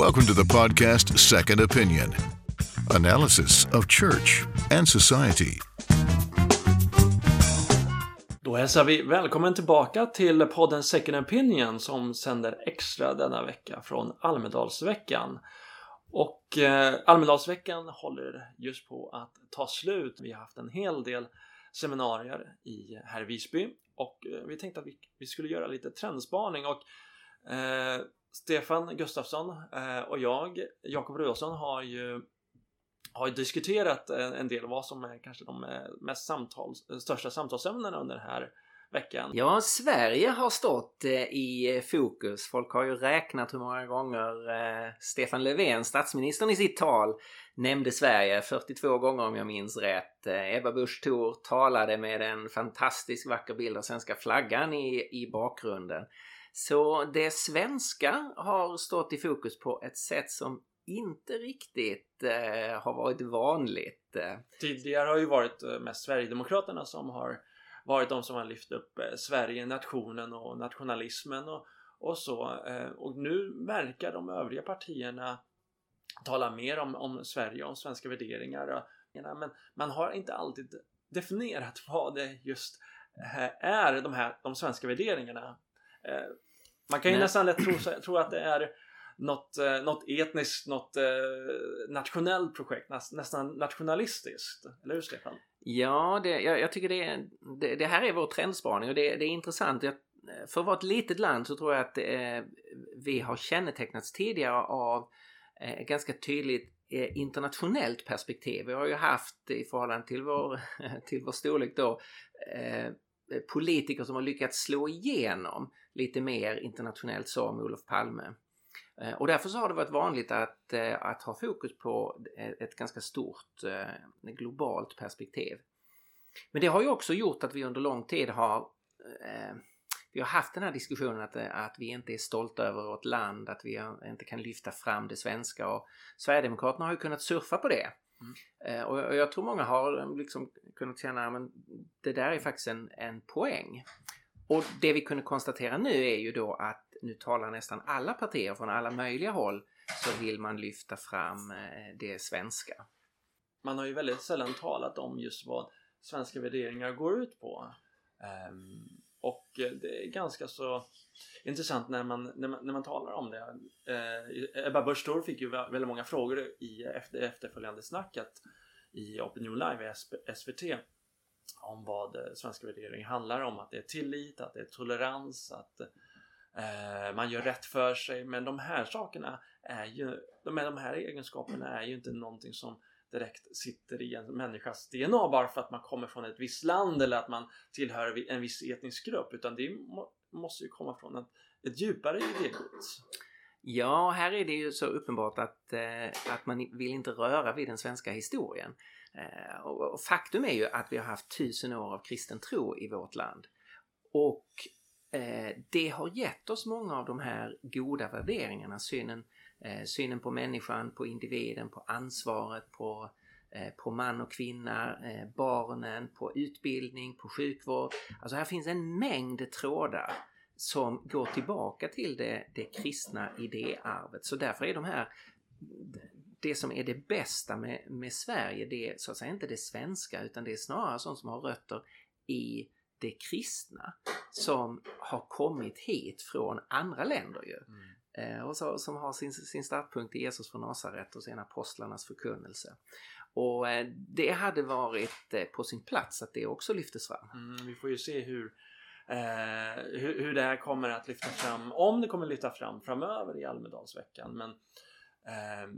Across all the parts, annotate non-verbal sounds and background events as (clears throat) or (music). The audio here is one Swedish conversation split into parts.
Welcome to the podcast Second Opinion analysis of church and society. Då hälsar vi välkommen tillbaka till podden Second Opinion som sänder extra denna vecka från Almedalsveckan. Och eh, Almedalsveckan håller just på att ta slut. Vi har haft en hel del seminarier i här i Visby och eh, vi tänkte att vi, vi skulle göra lite trendspaning och eh, Stefan Gustafsson eh, och jag, Jakob Rudolfsson, har ju har diskuterat eh, en del vad som är kanske de eh, mest samtals, största samtalsämnena under den här veckan. Ja, Sverige har stått i fokus. Folk har ju räknat hur många gånger Stefan Löfven, statsministern i sitt tal, nämnde Sverige 42 gånger om jag minns rätt. Ebba Busch Thor talade med en fantastisk vacker bild av svenska flaggan i, i bakgrunden. Så det svenska har stått i fokus på ett sätt som inte riktigt eh, har varit vanligt. Eh. Tidigare har ju varit eh, mest Sverigedemokraterna som har varit de som har lyft upp eh, Sverige, nationen och nationalismen och, och så. Eh, och nu verkar de övriga partierna tala mer om, om Sverige och om svenska värderingar. Men man har inte alltid definierat (laughs) vad det just eh, är de här de svenska värderingarna. Eh, man kan ju Nej. nästan lätt tro, tro att det är något, eh, något etniskt, något eh, nationellt projekt, nästan nationalistiskt. Eller hur Stefan? Ja, det, jag, jag tycker det, det, det, här är vår trendspaning och det, det är intressant. Jag, för att vara ett litet land så tror jag att eh, vi har kännetecknats tidigare av eh, ganska tydligt eh, internationellt perspektiv. Vi har ju haft i förhållande till vår, (laughs) till vår storlek då politiker som har lyckats slå igenom lite mer internationellt som Olof Palme. Eh, och därför så har det varit vanligt att, eh, att ha fokus på ett ganska stort eh, globalt perspektiv. Men det har ju också gjort att vi under lång tid har vi har haft den här diskussionen att, att vi inte är stolta över vårt land, att vi inte kan lyfta fram det svenska och Sverigedemokraterna har ju kunnat surfa på det. Mm. Och jag tror många har liksom kunnat känna att det där är faktiskt en, en poäng. Och det vi kunde konstatera nu är ju då att nu talar nästan alla partier från alla möjliga håll så vill man lyfta fram eh, det svenska. Man har ju väldigt sällan talat om just vad svenska värderingar går ut på. Ehm, och det är ganska så intressant när man, när man, när man talar om det. Eh, Ebba Busch Thor fick ju väldigt många frågor i efter, efterföljande snacket i Opinion Live i SVT om vad eh, svenska värderingar handlar om. Att det är tillit, att det är tolerans, att eh, man gör rätt för sig. Men de här sakerna är ju, de, de här egenskaperna är ju inte någonting som direkt sitter i en människas DNA bara för att man kommer från ett visst land eller att man tillhör en viss etnisk grupp utan det måste ju komma från ett, ett djupare idégods. Ja, här är det ju så uppenbart att, eh, att man vill inte röra vid den svenska historien. Eh, och, faktum är ju att vi har haft tusen år av kristen tro i vårt land. Och eh, det har gett oss många av de här goda värderingarna, synen, eh, synen på människan, på individen, på ansvaret, på, på man och kvinna, barnen, på utbildning, på sjukvård. Alltså här finns en mängd trådar som går tillbaka till det, det kristna idéarvet. Så därför är de här det som är det bästa med, med Sverige, det är så att säga inte det svenska utan det är snarare sånt som har rötter i det kristna som har kommit hit från andra länder ju. Mm. Eh, och så, som har sin, sin startpunkt i Jesus från Nasaret och sen apostlarnas förkunnelse. Och eh, det hade varit eh, på sin plats att det också lyftes fram. Mm, vi får ju se hur, eh, hur, hur, det här kommer att lyfta fram, om det kommer lyfta fram framöver i Almedalsveckan. Men eh,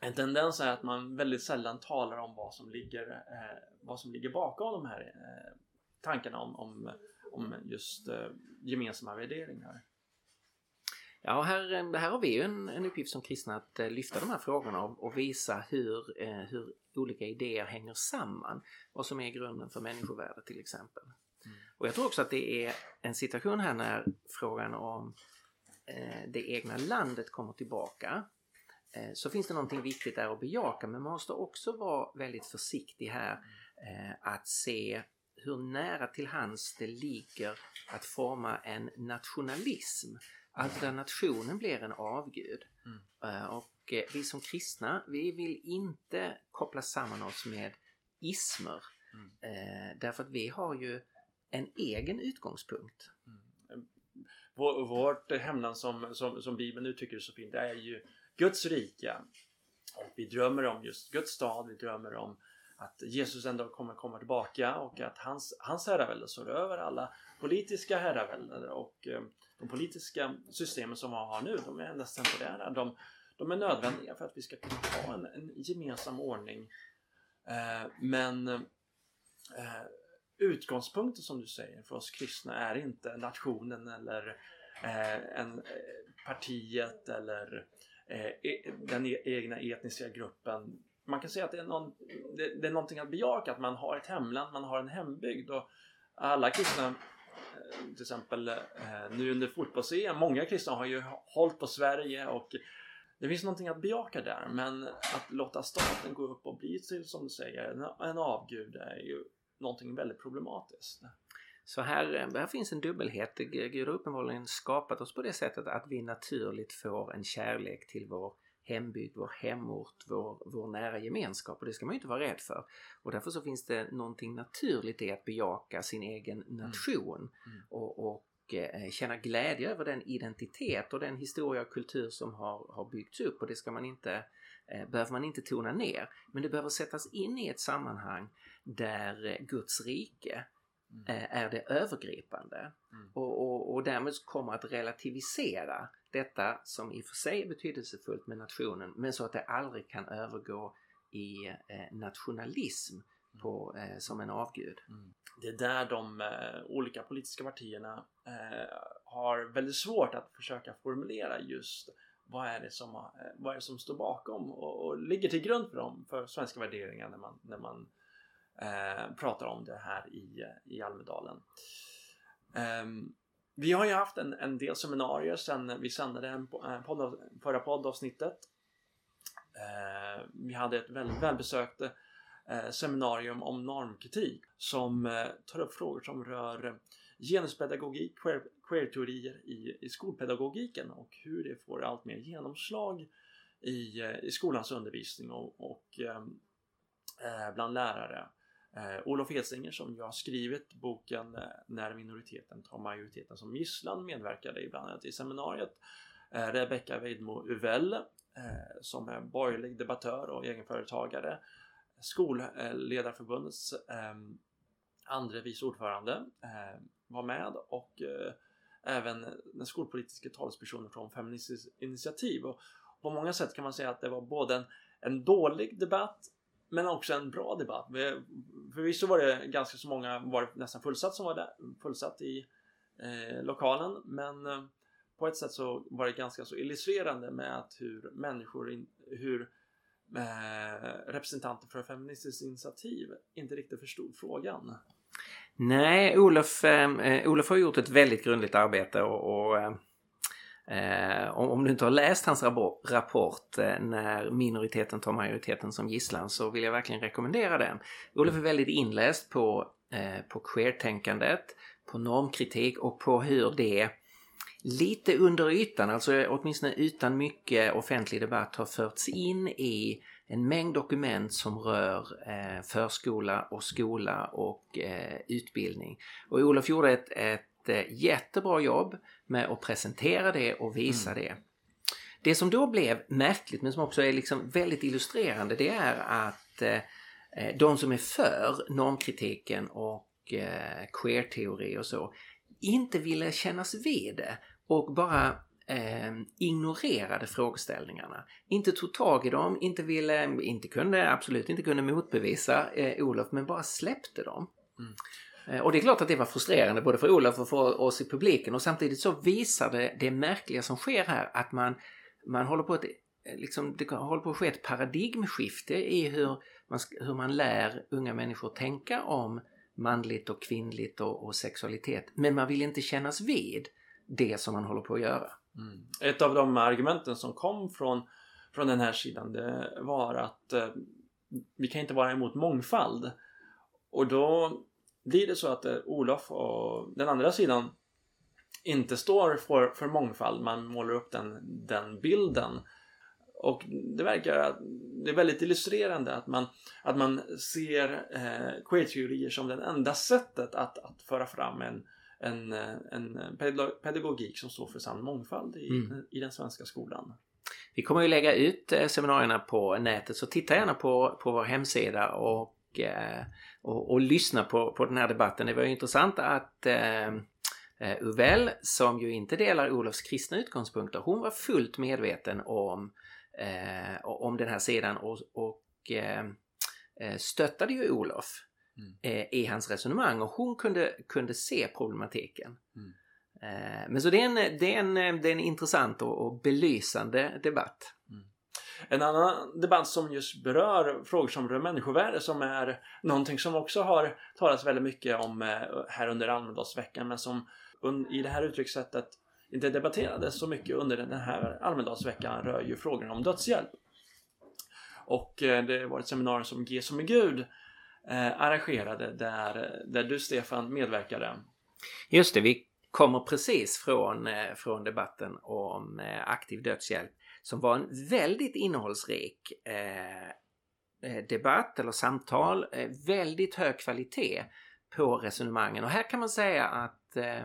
en tendens är att man väldigt sällan talar om vad som ligger, eh, vad som ligger bakom de här eh, tankarna om, om, om just eh, gemensamma värderingar. Ja, här, här har vi ju en, en uppgift som kristna att eh, lyfta de här frågorna och, och visa hur, eh, hur olika idéer hänger samman. Vad som är grunden för människovärde till exempel. Mm. Och jag tror också att det är en situation här när frågan om eh, det egna landet kommer tillbaka Eh, så finns det någonting viktigt där att bejaka men man måste också vara väldigt försiktig här eh, att se hur nära till hands det ligger att forma en nationalism. Alltså där nationen blir en avgud. Mm. Eh, Och eh, vi som kristna, vi vill inte koppla samman oss med ismer. Mm. Eh, därför att vi har ju en egen utgångspunkt. Vår, vårt hemland som, som, som Bibeln uttrycker så fint, det är ju Guds rike. Och vi drömmer om just Guds stad, vi drömmer om att Jesus ändå kommer komma tillbaka och att hans, hans herravälde står över alla politiska herravälden och eh, de politiska systemen som vi har nu, de är endast temporära. De, de är nödvändiga för att vi ska kunna ha en, en gemensam ordning. Eh, men eh, utgångspunkten som du säger för oss kristna är inte nationen eller eh, en, eh, partiet eller eh, e, den e, egna etniska gruppen. Man kan säga att det är, någon, det, det är någonting att bejaka, att man har ett hemland, man har en hembygd och alla kristna eh, till exempel eh, nu under fotbolls-EM, många kristna har ju hållit på Sverige och det finns någonting att bejaka där men att låta staten gå upp och bli till, som du säger, en, en avgud är ju någonting väldigt problematiskt. Så här, eh, här finns en dubbelhet. Gud har uppenbarligen skapat oss på det sättet att vi naturligt får en kärlek till vår hembygd, vår hemort, vår, vår nära gemenskap och det ska man ju inte vara rädd för. Och därför så finns det någonting naturligt i att bejaka sin egen nation Mm. och, och eh, känna glädje över den identitet och den historia och kultur som har, har byggts upp och det ska man inte, eh, behöver man inte tona ner. Men det behöver sättas in i ett sammanhang där eh, Guds rike Mm. Är det övergripande Mm. och, och, och därmed kommer att relativisera detta som i och för sig är betydelsefullt med nationen men så att det aldrig kan övergå i eh, nationalism på, eh, som en avgud. Mm. Det är där de eh, olika politiska partierna eh, har väldigt svårt att försöka formulera just vad är det som, eh, vad är det som står bakom och, och ligger till grund för dem, för svenska värderingar när man, när man eh, pratar om det här i, i Almedalen. Ehm, vi har ju haft en, en del seminarier sedan vi sände en podd, förra poddavsnittet. Eh, vi hade ett väldigt välbesökt eh, seminarium om normkritik som eh, tar upp frågor som rör eh, genuspedagogik, queer, queerteorier i, i skolpedagogiken och hur det får allt mer genomslag i, eh, i skolans undervisning och, och ehm, eh, bland lärare. Eh, Olof Edsinger som ju har skrivit boken eh, När minoriteten tar majoriteten som gisslan medverkade ibland annat i seminariet. Eh, Rebecka Weidmo Uvell eh, som är borgerlig debattör och egenföretagare. Skolledarförbundets eh, andre vice ordförande eh, var med och eh, även den skolpolitiska talespersonen från Feministiskt initiativ. Och på många sätt kan man säga att det var både en, en dålig debatt men också en bra debatt. Förvisso var det ganska så många, var det nästan fullsatt som var där, fullsatt i eh, lokalen men eh, på ett sätt så var det ganska så illustrerande med att hur människor, in, hur eh, representanter för Feministiskt initiativ inte riktigt förstod frågan. Nej, Olof, eh, eh Olof har gjort ett väldigt grundligt arbete och, och eh, eh, om, om du inte har läst hans rapport eh, när minoriteten tar majoriteten som gisslan så vill jag verkligen rekommendera den. Olof är väldigt inläst på, eh, på queer-tänkandet, på normkritik och på hur det lite under ytan, alltså åtminstone utan mycket offentlig debatt har förts in i en mängd dokument som rör eh, förskola och skola och eh, utbildning. Och Olof gjorde ett, ett eh, jättebra jobb med att presentera det och visa det. Det som då blev märkligt men som också är liksom väldigt illustrerande det är att eh, eh, de som är för normkritiken och eh, queer-teori och så inte ville kännas vid det och bara eh, ignorerade frågeställningarna. Inte tog tag i dem, inte ville, inte kunde, absolut inte kunde motbevisa eh, Olof, men bara släppte dem. Eh, Eh, och det är klart att det var frustrerande både för Olof och för oss i publiken och samtidigt så visar det det märkliga som sker här att man, man håller på att eh, liksom, det håller på att ske ett paradigmskifte i hur man, hur man lär unga människor tänka om manligt och kvinnligt och, och sexualitet. Men man vill inte kännas vid det som man håller på att göra. Mm. Ett av de argumenten som kom från, från den här sidan det var att eh, vi kan inte vara emot mångfald. Och då blir det så att eh, Olof och den andra sidan inte står för, för mångfald. Man målar upp den, den bilden. Och det verkar att det är väldigt illustrerande att man, att man ser eh, queer-teorier som det enda sättet att, att föra fram en, en, en pedagogik som står för sann mångfald i, mm. i den svenska skolan. Vi kommer ju lägga ut eh, seminarierna på nätet så titta gärna på, på vår hemsida och, eh, och, och lyssna på, på den här debatten. Det var ju intressant att eh, eh Uvell, som ju inte delar Olofs kristna utgångspunkter, hon var fullt medveten om, om den här sidan och, och stöttade ju Olof mm. i hans resonemang och hon kunde, kunde se problematiken. Mm. Men så det är en, det är en, det är en intressant och, och belysande debatt. Mm. En annan debatt som just berör frågor som rör människovärde som är någonting som också har talats väldigt mycket om eh, här under Almedalsveckan men som i det här uttryckssättet inte debatterades så mycket under den här Almedalsveckan rör ju frågan om dödshjälp. Och eh, det var ett seminarium som G som är Gud eh, arrangerade där, där du Stefan medverkade. Just det, vi kommer precis från, från debatten om aktiv dödshjälp som var en väldigt innehållsrik eh, eh debatt eller samtal. Eh, väldigt hög kvalitet på resonemangen och här kan man säga att eh,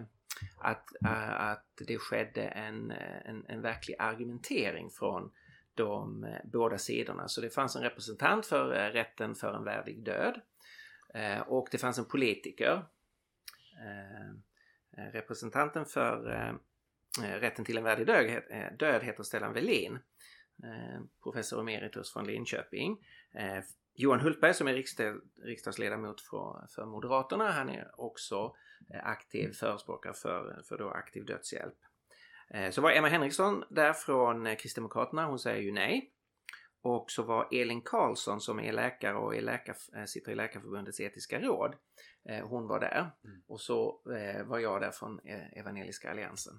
att, att det skedde en, en, en verklig argumentering från de båda sidorna. Så det fanns en representant för rätten för en värdig död och det fanns en politiker Eh, representanten för eh, rätten till en värdig död, död heter Stellan Velin, professor emeritus från Linköping. Johan Hultberg som är riksdagsledamot för, Moderaterna, han är också aktiv förespråkare för, för då aktiv dödshjälp. Så var Emma Henriksson där från Kristdemokraterna, hon säger ju nej. Och så var Elin Karlsson som är läkare och är läkar, eh, sitter i Läkarförbundets etiska råd. Eh, hon var där. Mm. Och så eh, var jag där från Evangeliska Alliansen.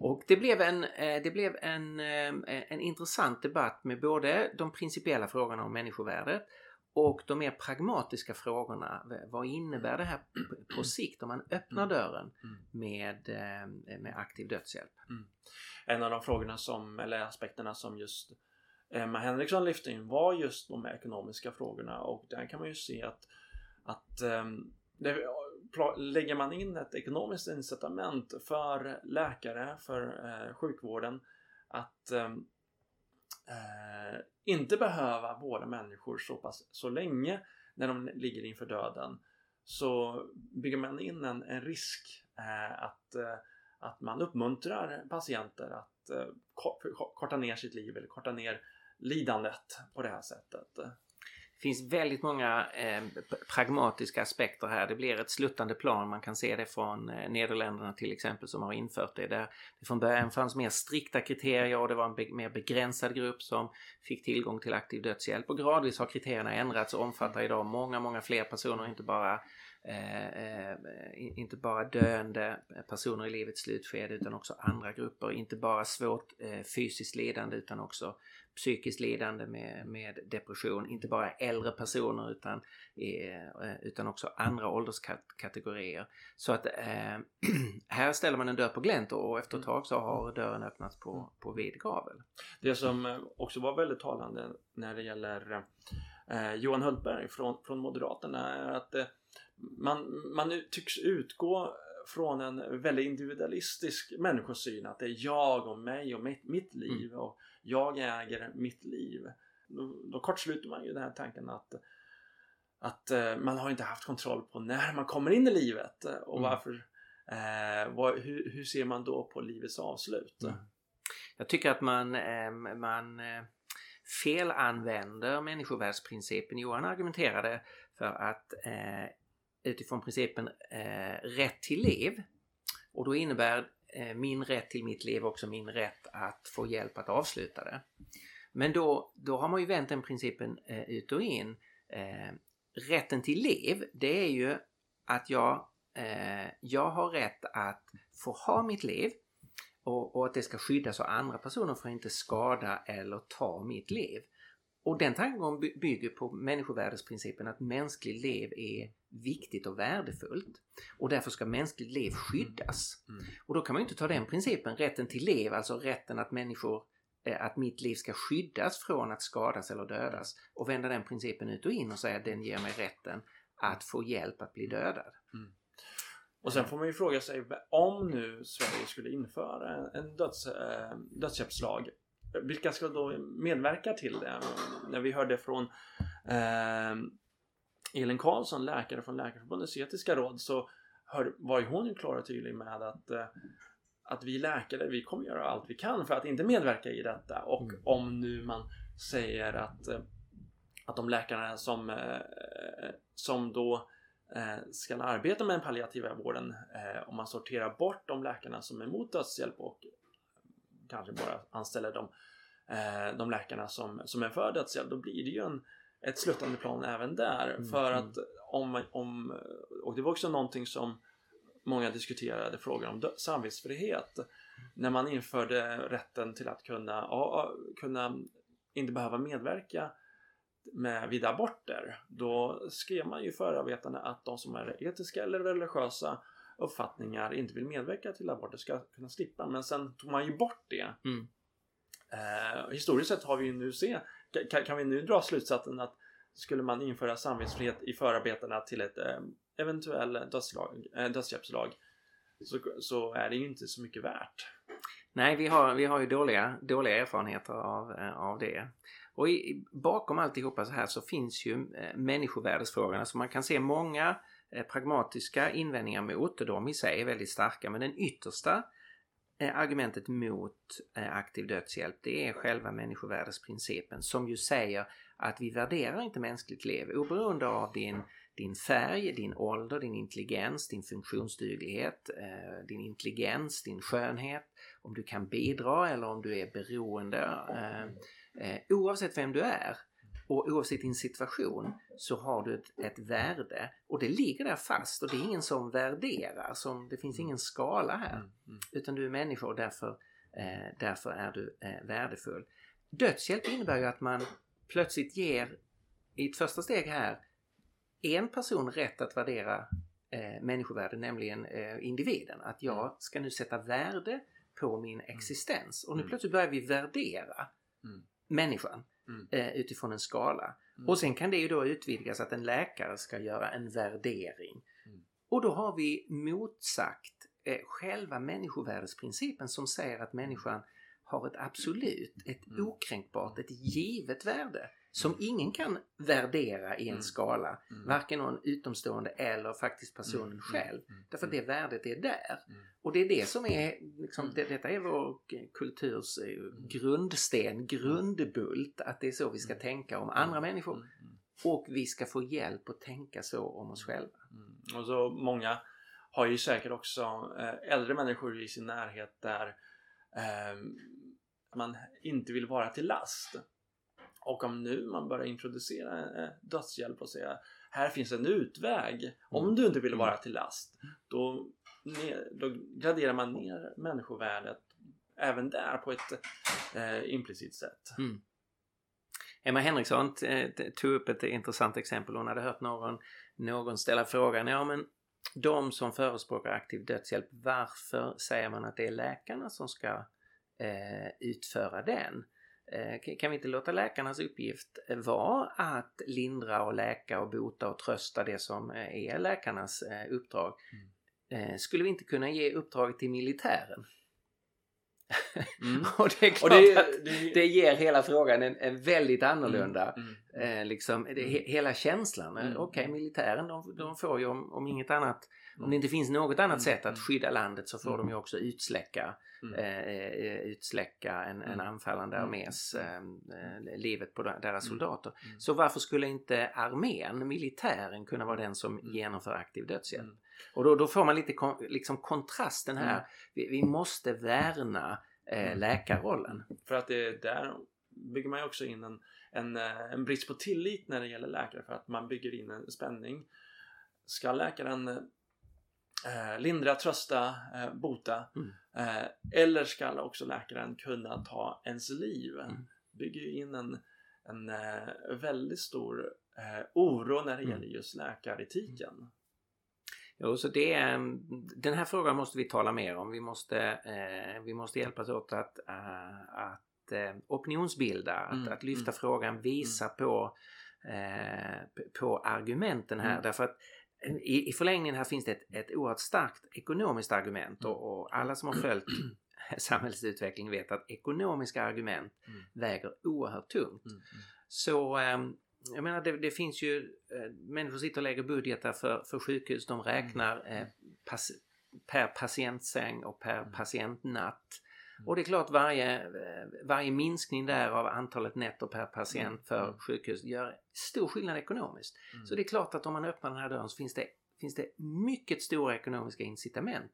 Och det blev, en, det blev en, en intressant debatt med både de principiella frågorna om människovärdet och de mer pragmatiska frågorna. Vad innebär det här på sikt om man öppnar mm. dörren mm. med, med aktiv dödshjälp? Mm. En av de frågorna som, eller aspekterna som just Emma Henriksson lyfte in var just de ekonomiska frågorna och där kan man ju se att, att um, det, lägger man in ett ekonomiskt incitament för läkare, för eh, sjukvården att ehm, eh, inte behöva vårda människor så pass så länge när de ligger inför döden så bygger man in en, en risk eh, att, eh, att man uppmuntrar patienter att eh, korta ner sitt liv eller korta ner lidandet på det här sättet. Det finns väldigt många eh, pragmatiska aspekter här. Det blir ett sluttande plan. Man kan se det från eh, Nederländerna till exempel som har infört det. Där det från början fanns mer strikta kriterier och det var en be mer begränsad grupp som fick tillgång till aktiv dödshjälp. Och gradvis har kriterierna ändrats och omfattar idag många, många fler personer, inte bara inte bara döende personer i livets slutskede utan också andra grupper. Inte bara svårt eh, fysiskt lidande utan också psykiskt lidande med, med depression. Inte bara äldre personer utan, eh, utan också andra ålderskategorier. Så att eh, (clears throat) här ställer man en dörr på glänt och efter ett tag så har dörren öppnats på, på vid gavel. Det som också var väldigt talande när det gäller eh, Johan Hultberg från, från Moderaterna är att eh, man, man tycks utgå från en väldigt individualistisk människosyn att det är jag och mig och mitt, mitt liv mm. och jag äger mitt liv. Då, då kortsluter man ju den här tanken att att eh, man har inte haft kontroll på när man kommer in i livet och mm. varför eh, vad, hur, hur, ser man då på livets avslut? Mm. Jag tycker att man, eh, man eh, felanvänder människovärdsprincipen. Johan argumenterade för att eh, utifrån principen eh, rätt till liv. Och då innebär eh, min rätt till mitt liv också min rätt att få hjälp att avsluta det. Men då, då har man ju vänt den principen eh, ut och in. Eh, rätten till liv, det är ju att jag, eh, jag har rätt att få ha mitt liv och, och, att det ska skyddas av andra personer för att inte skada eller ta mitt liv. Och den tankegången bygger på människovärdesprincipen att mänskligt liv är viktigt och värdefullt. Och därför ska mänskligt liv skyddas. Mm. Och då kan man ju inte ta den principen, rätten till liv, alltså rätten att människor eh, att mitt liv ska skyddas från att skadas eller dödas och vända den principen ut och in och säga att den ger mig rätten att få hjälp att bli dödad. Mm. Och sen får man ju fråga sig om nu Sverige skulle införa en döds, äh, dödshjälpslag vilka ska då medverka till det? När vi hörde från eh, Elin Karlsson, läkare från Läkarförbundets etiska råd, så hör, var ju hon ju klar och tydlig med att, eh, att vi läkare, vi kommer göra allt vi kan för att inte medverka i detta. Och mm. om nu man säger att, eh, att de läkarna som, eh, som då eh, ska arbeta med den palliativa vården, om man sorterar bort de läkarna som är emot dödshjälp och kanske bara anställer de, eh, de läkarna som, som är för dödshjälp, då blir det ju en, ett sluttande plan även där. Mm, för mm. att om, om, och det var också någonting som många diskuterade frågan om samvetsfrihet. När man införde rätten till att kunna, ja, kunna inte behöva medverka med vid aborter. Då skrev man ju förarbetena att de som är etiska eller religiösa uppfattningar inte vill medverka till aborter ska kunna slippa. Men sen tog man ju bort det. Mm. Eh, historiskt sett har vi ju nu se, kan, kan vi nu dra slutsatsen att skulle man införa samvetsfrihet i förarbetena till ett eh, eventuell dödslag, eh, dödshjälpslag så, så är det ju inte så mycket värt. Nej, vi har, vi har ju dåliga, dåliga erfarenheter av, eh, av det. Och i, bakom alltihopa så här så finns ju eh, människovärdesfrågorna så man kan se många Eh, pragmatiska invändningar mot och de i sig är väldigt starka men den yttersta eh, argumentet mot eh, aktiv dödshjälp det är själva människovärdesprincipen som ju säger att vi värderar inte mänskligt liv oberoende av din, din färg, din ålder, din intelligens, din funktionsduglighet, din intelligens, din skönhet, om du kan bidra eller om du är beroende. Oavsett vem du är och oavsett din situation så har du ett, ett värde och det ligger där fast och det är ingen som värderar. Som, det finns ingen skala här. Mm, mm. Utan du är människa och därför, eh, därför är du eh, värdefull. Dödshjälp innebär ju att man plötsligt ger i ett första steg här en person rätt att värdera eh, människovärde, nämligen eh, individen. Att jag mm. ska nu sätta värde på min existens. Och nu plötsligt börjar vi värdera mm. människan mm. eh, utifrån en skala. Mm. Och sen kan det ju då utvidgas att en läkare ska göra en värdering. Mm. Och då har vi motsagt eh, själva människovärdesprincipen som säger att människan har ett absolut, ett mm. okränkbart, ett givet värde som ingen kan värdera i en mm. skala. Mm. Varken någon utomstående eller faktiskt personen mm. själv. Därför att det värdet är där. Och det är det som är, liksom, det, detta är vår kulturs eh, grundsten, grundbult. Att det är så vi ska tänka om andra människor. Och vi ska få hjälp att tänka så om oss själva. Och så många har ju säkert också eh, äldre människor i sin närhet där eh, man inte vill vara till last. Och om nu man börjar introducera eh, dödshjälp och säga här finns en utväg. Om mm. du inte vill vara mm. till last då, då graderar man ner människovärdet även där på ett eh, implicit sätt. Mm. Emma Henriksson tog upp ett intressant exempel. Hon hade hört någon, någon ställa frågan ja men de som förespråkar aktiv dödshjälp varför säger man att det är läkarna som ska eh, utföra den? Eh, kan vi inte låta läkarnas uppgift eh, vara att lindra och läka och bota och trösta det som eh, är läkarnas uppdrag? Mm. Skulle vi inte kunna ge uppdraget till militären? Mm. (laughs) och det är klart det, att det, det, ger hela frågan en, en väldigt annorlunda, mm. Mm. Eh, liksom, det, mm. hela känslan. Mm. Okej, okay, militären de, de, får ju om, om inget annat om det inte finns något annat sätt att skydda landet så får de ju också utsläcka, eh, utsläcka en, en anfallande armés eh, livet på deras soldater. Så varför skulle inte armén, militären, kunna vara den som genomför aktiv dödshjälp? Och då, då får man lite kon, liksom kontrasten här. Vi, vi måste värna eh, läkarrollen. För att det där bygger man ju också in en, en, en brist på tillit när det gäller läkare. För att man bygger in en spänning. Ska läkaren eh, lindra, trösta, eh, bota. Mm. Eh, eller ska också läkaren kunna ta ens liv. Mm. Bygger ju in en, en eh, väldigt stor eh, oro när det Mm. gäller just läkaretiken. Jo, så det är, den här frågan måste vi tala mer om. Vi måste, eh, vi måste hjälpas åt att, att opinionsbilda, att, Mm, att lyfta mm. frågan, visa på, på argumenten här. Mm. Därför att i, i förlängningen här finns det ett, ett oerhört starkt ekonomiskt argument Mm. och, och alla som har följt (clears throat) samhällsutveckling vet att ekonomiska argument Mm. väger oerhört tungt. Mm. Så ehm, jag menar det, det finns ju eh, människor sitter och lägger budgetar för, för sjukhus. De räknar eh, pass, per patientsäng och per Mm. patientnatt. Och det är klart varje, eh, varje minskning där av antalet nätter per patient Mm. för Mm. sjukhus gör stor skillnad ekonomiskt. Mm. Så det är klart att om man öppnar den här dörren så finns det, finns det mycket stora ekonomiska incitament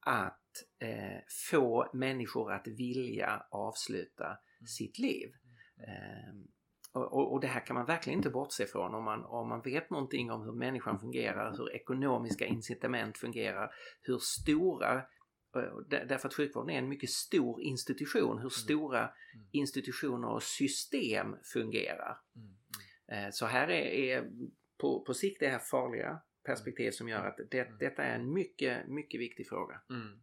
att eh, få människor att vilja avsluta sitt liv. Ehm, och, och, det här kan man verkligen inte bortse från om man, om man vet någonting om hur människan fungerar, hur ekonomiska incitament fungerar, hur stora eh, Därför att sjukvården är en mycket stor institution, hur stora institutioner och system fungerar. Mm. Mm. Eh, Så här är, är på, på sikt det här farliga perspektiv som gör att det, detta är en mycket, mycket viktig fråga. Mm.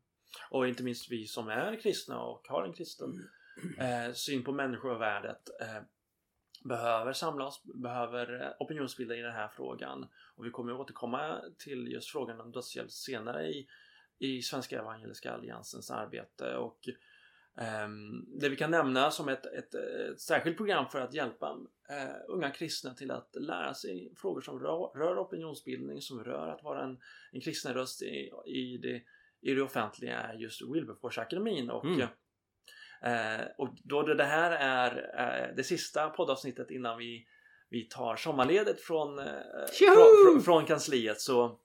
Och inte minst vi som är kristna och har en kristen eh, syn på människovärdet eh, behöver samla oss, behöver eh, opinionsbilda i den här frågan. Och vi kommer återkomma till just frågan om dödshjälp senare i, i Svenska Evangeliska Alliansens arbete. Och ehm, det vi kan nämna som ett, ett, ett särskilt program för att hjälpa eh, unga kristna till att lära sig frågor som rör, rör opinionsbildning, som rör att vara en, en kristen röst i, i, det, i det offentliga är just Wilberforce-akademin. Och, Mm. eh, och då det här är eh, det sista poddavsnittet innan vi, vi tar sommarledigt från, från, från, från kansliet så,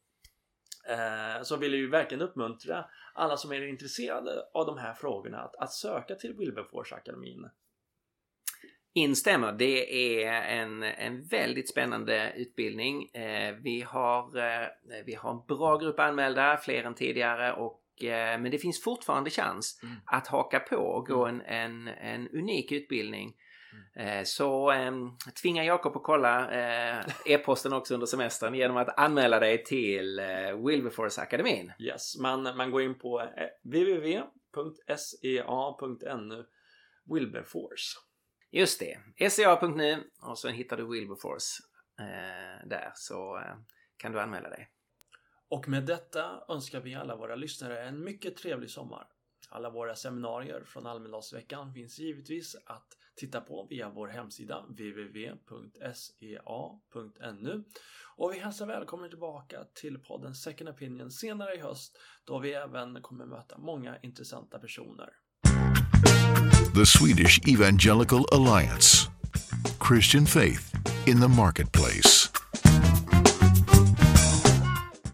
eh, så vill vi verkligen uppmuntra alla som är intresserade av de här frågorna att, att söka till Wilberforce-akademin. Instämmer, det är en, en väldigt spännande utbildning. Eh, vi, har, eh, vi har en bra grupp anmälda, fler än tidigare, och, eh, men det finns fortfarande chans Mm. att haka på och gå en, en, en unik utbildning. Eh, så eh, tvinga Jakob att kolla eh, e-posten också under semestern genom att anmäla dig till eh, Wilberforce-akademin. Yes, man, man går in på www.sea.nu Wilberforce. Just det, sea.nu och så hittar du Wilberforce eh, där så eh, kan du anmäla dig. Och med detta önskar vi alla våra lyssnare en mycket trevlig sommar. Alla våra seminarier från Almedalsveckan finns givetvis att titta på via vår hemsida www.sea.nu och vi hälsar välkommen tillbaka till podden Second Opinion senare i höst då vi även kommer möta många intressanta personer. The Swedish Evangelical Alliance Christian faith in the marketplace.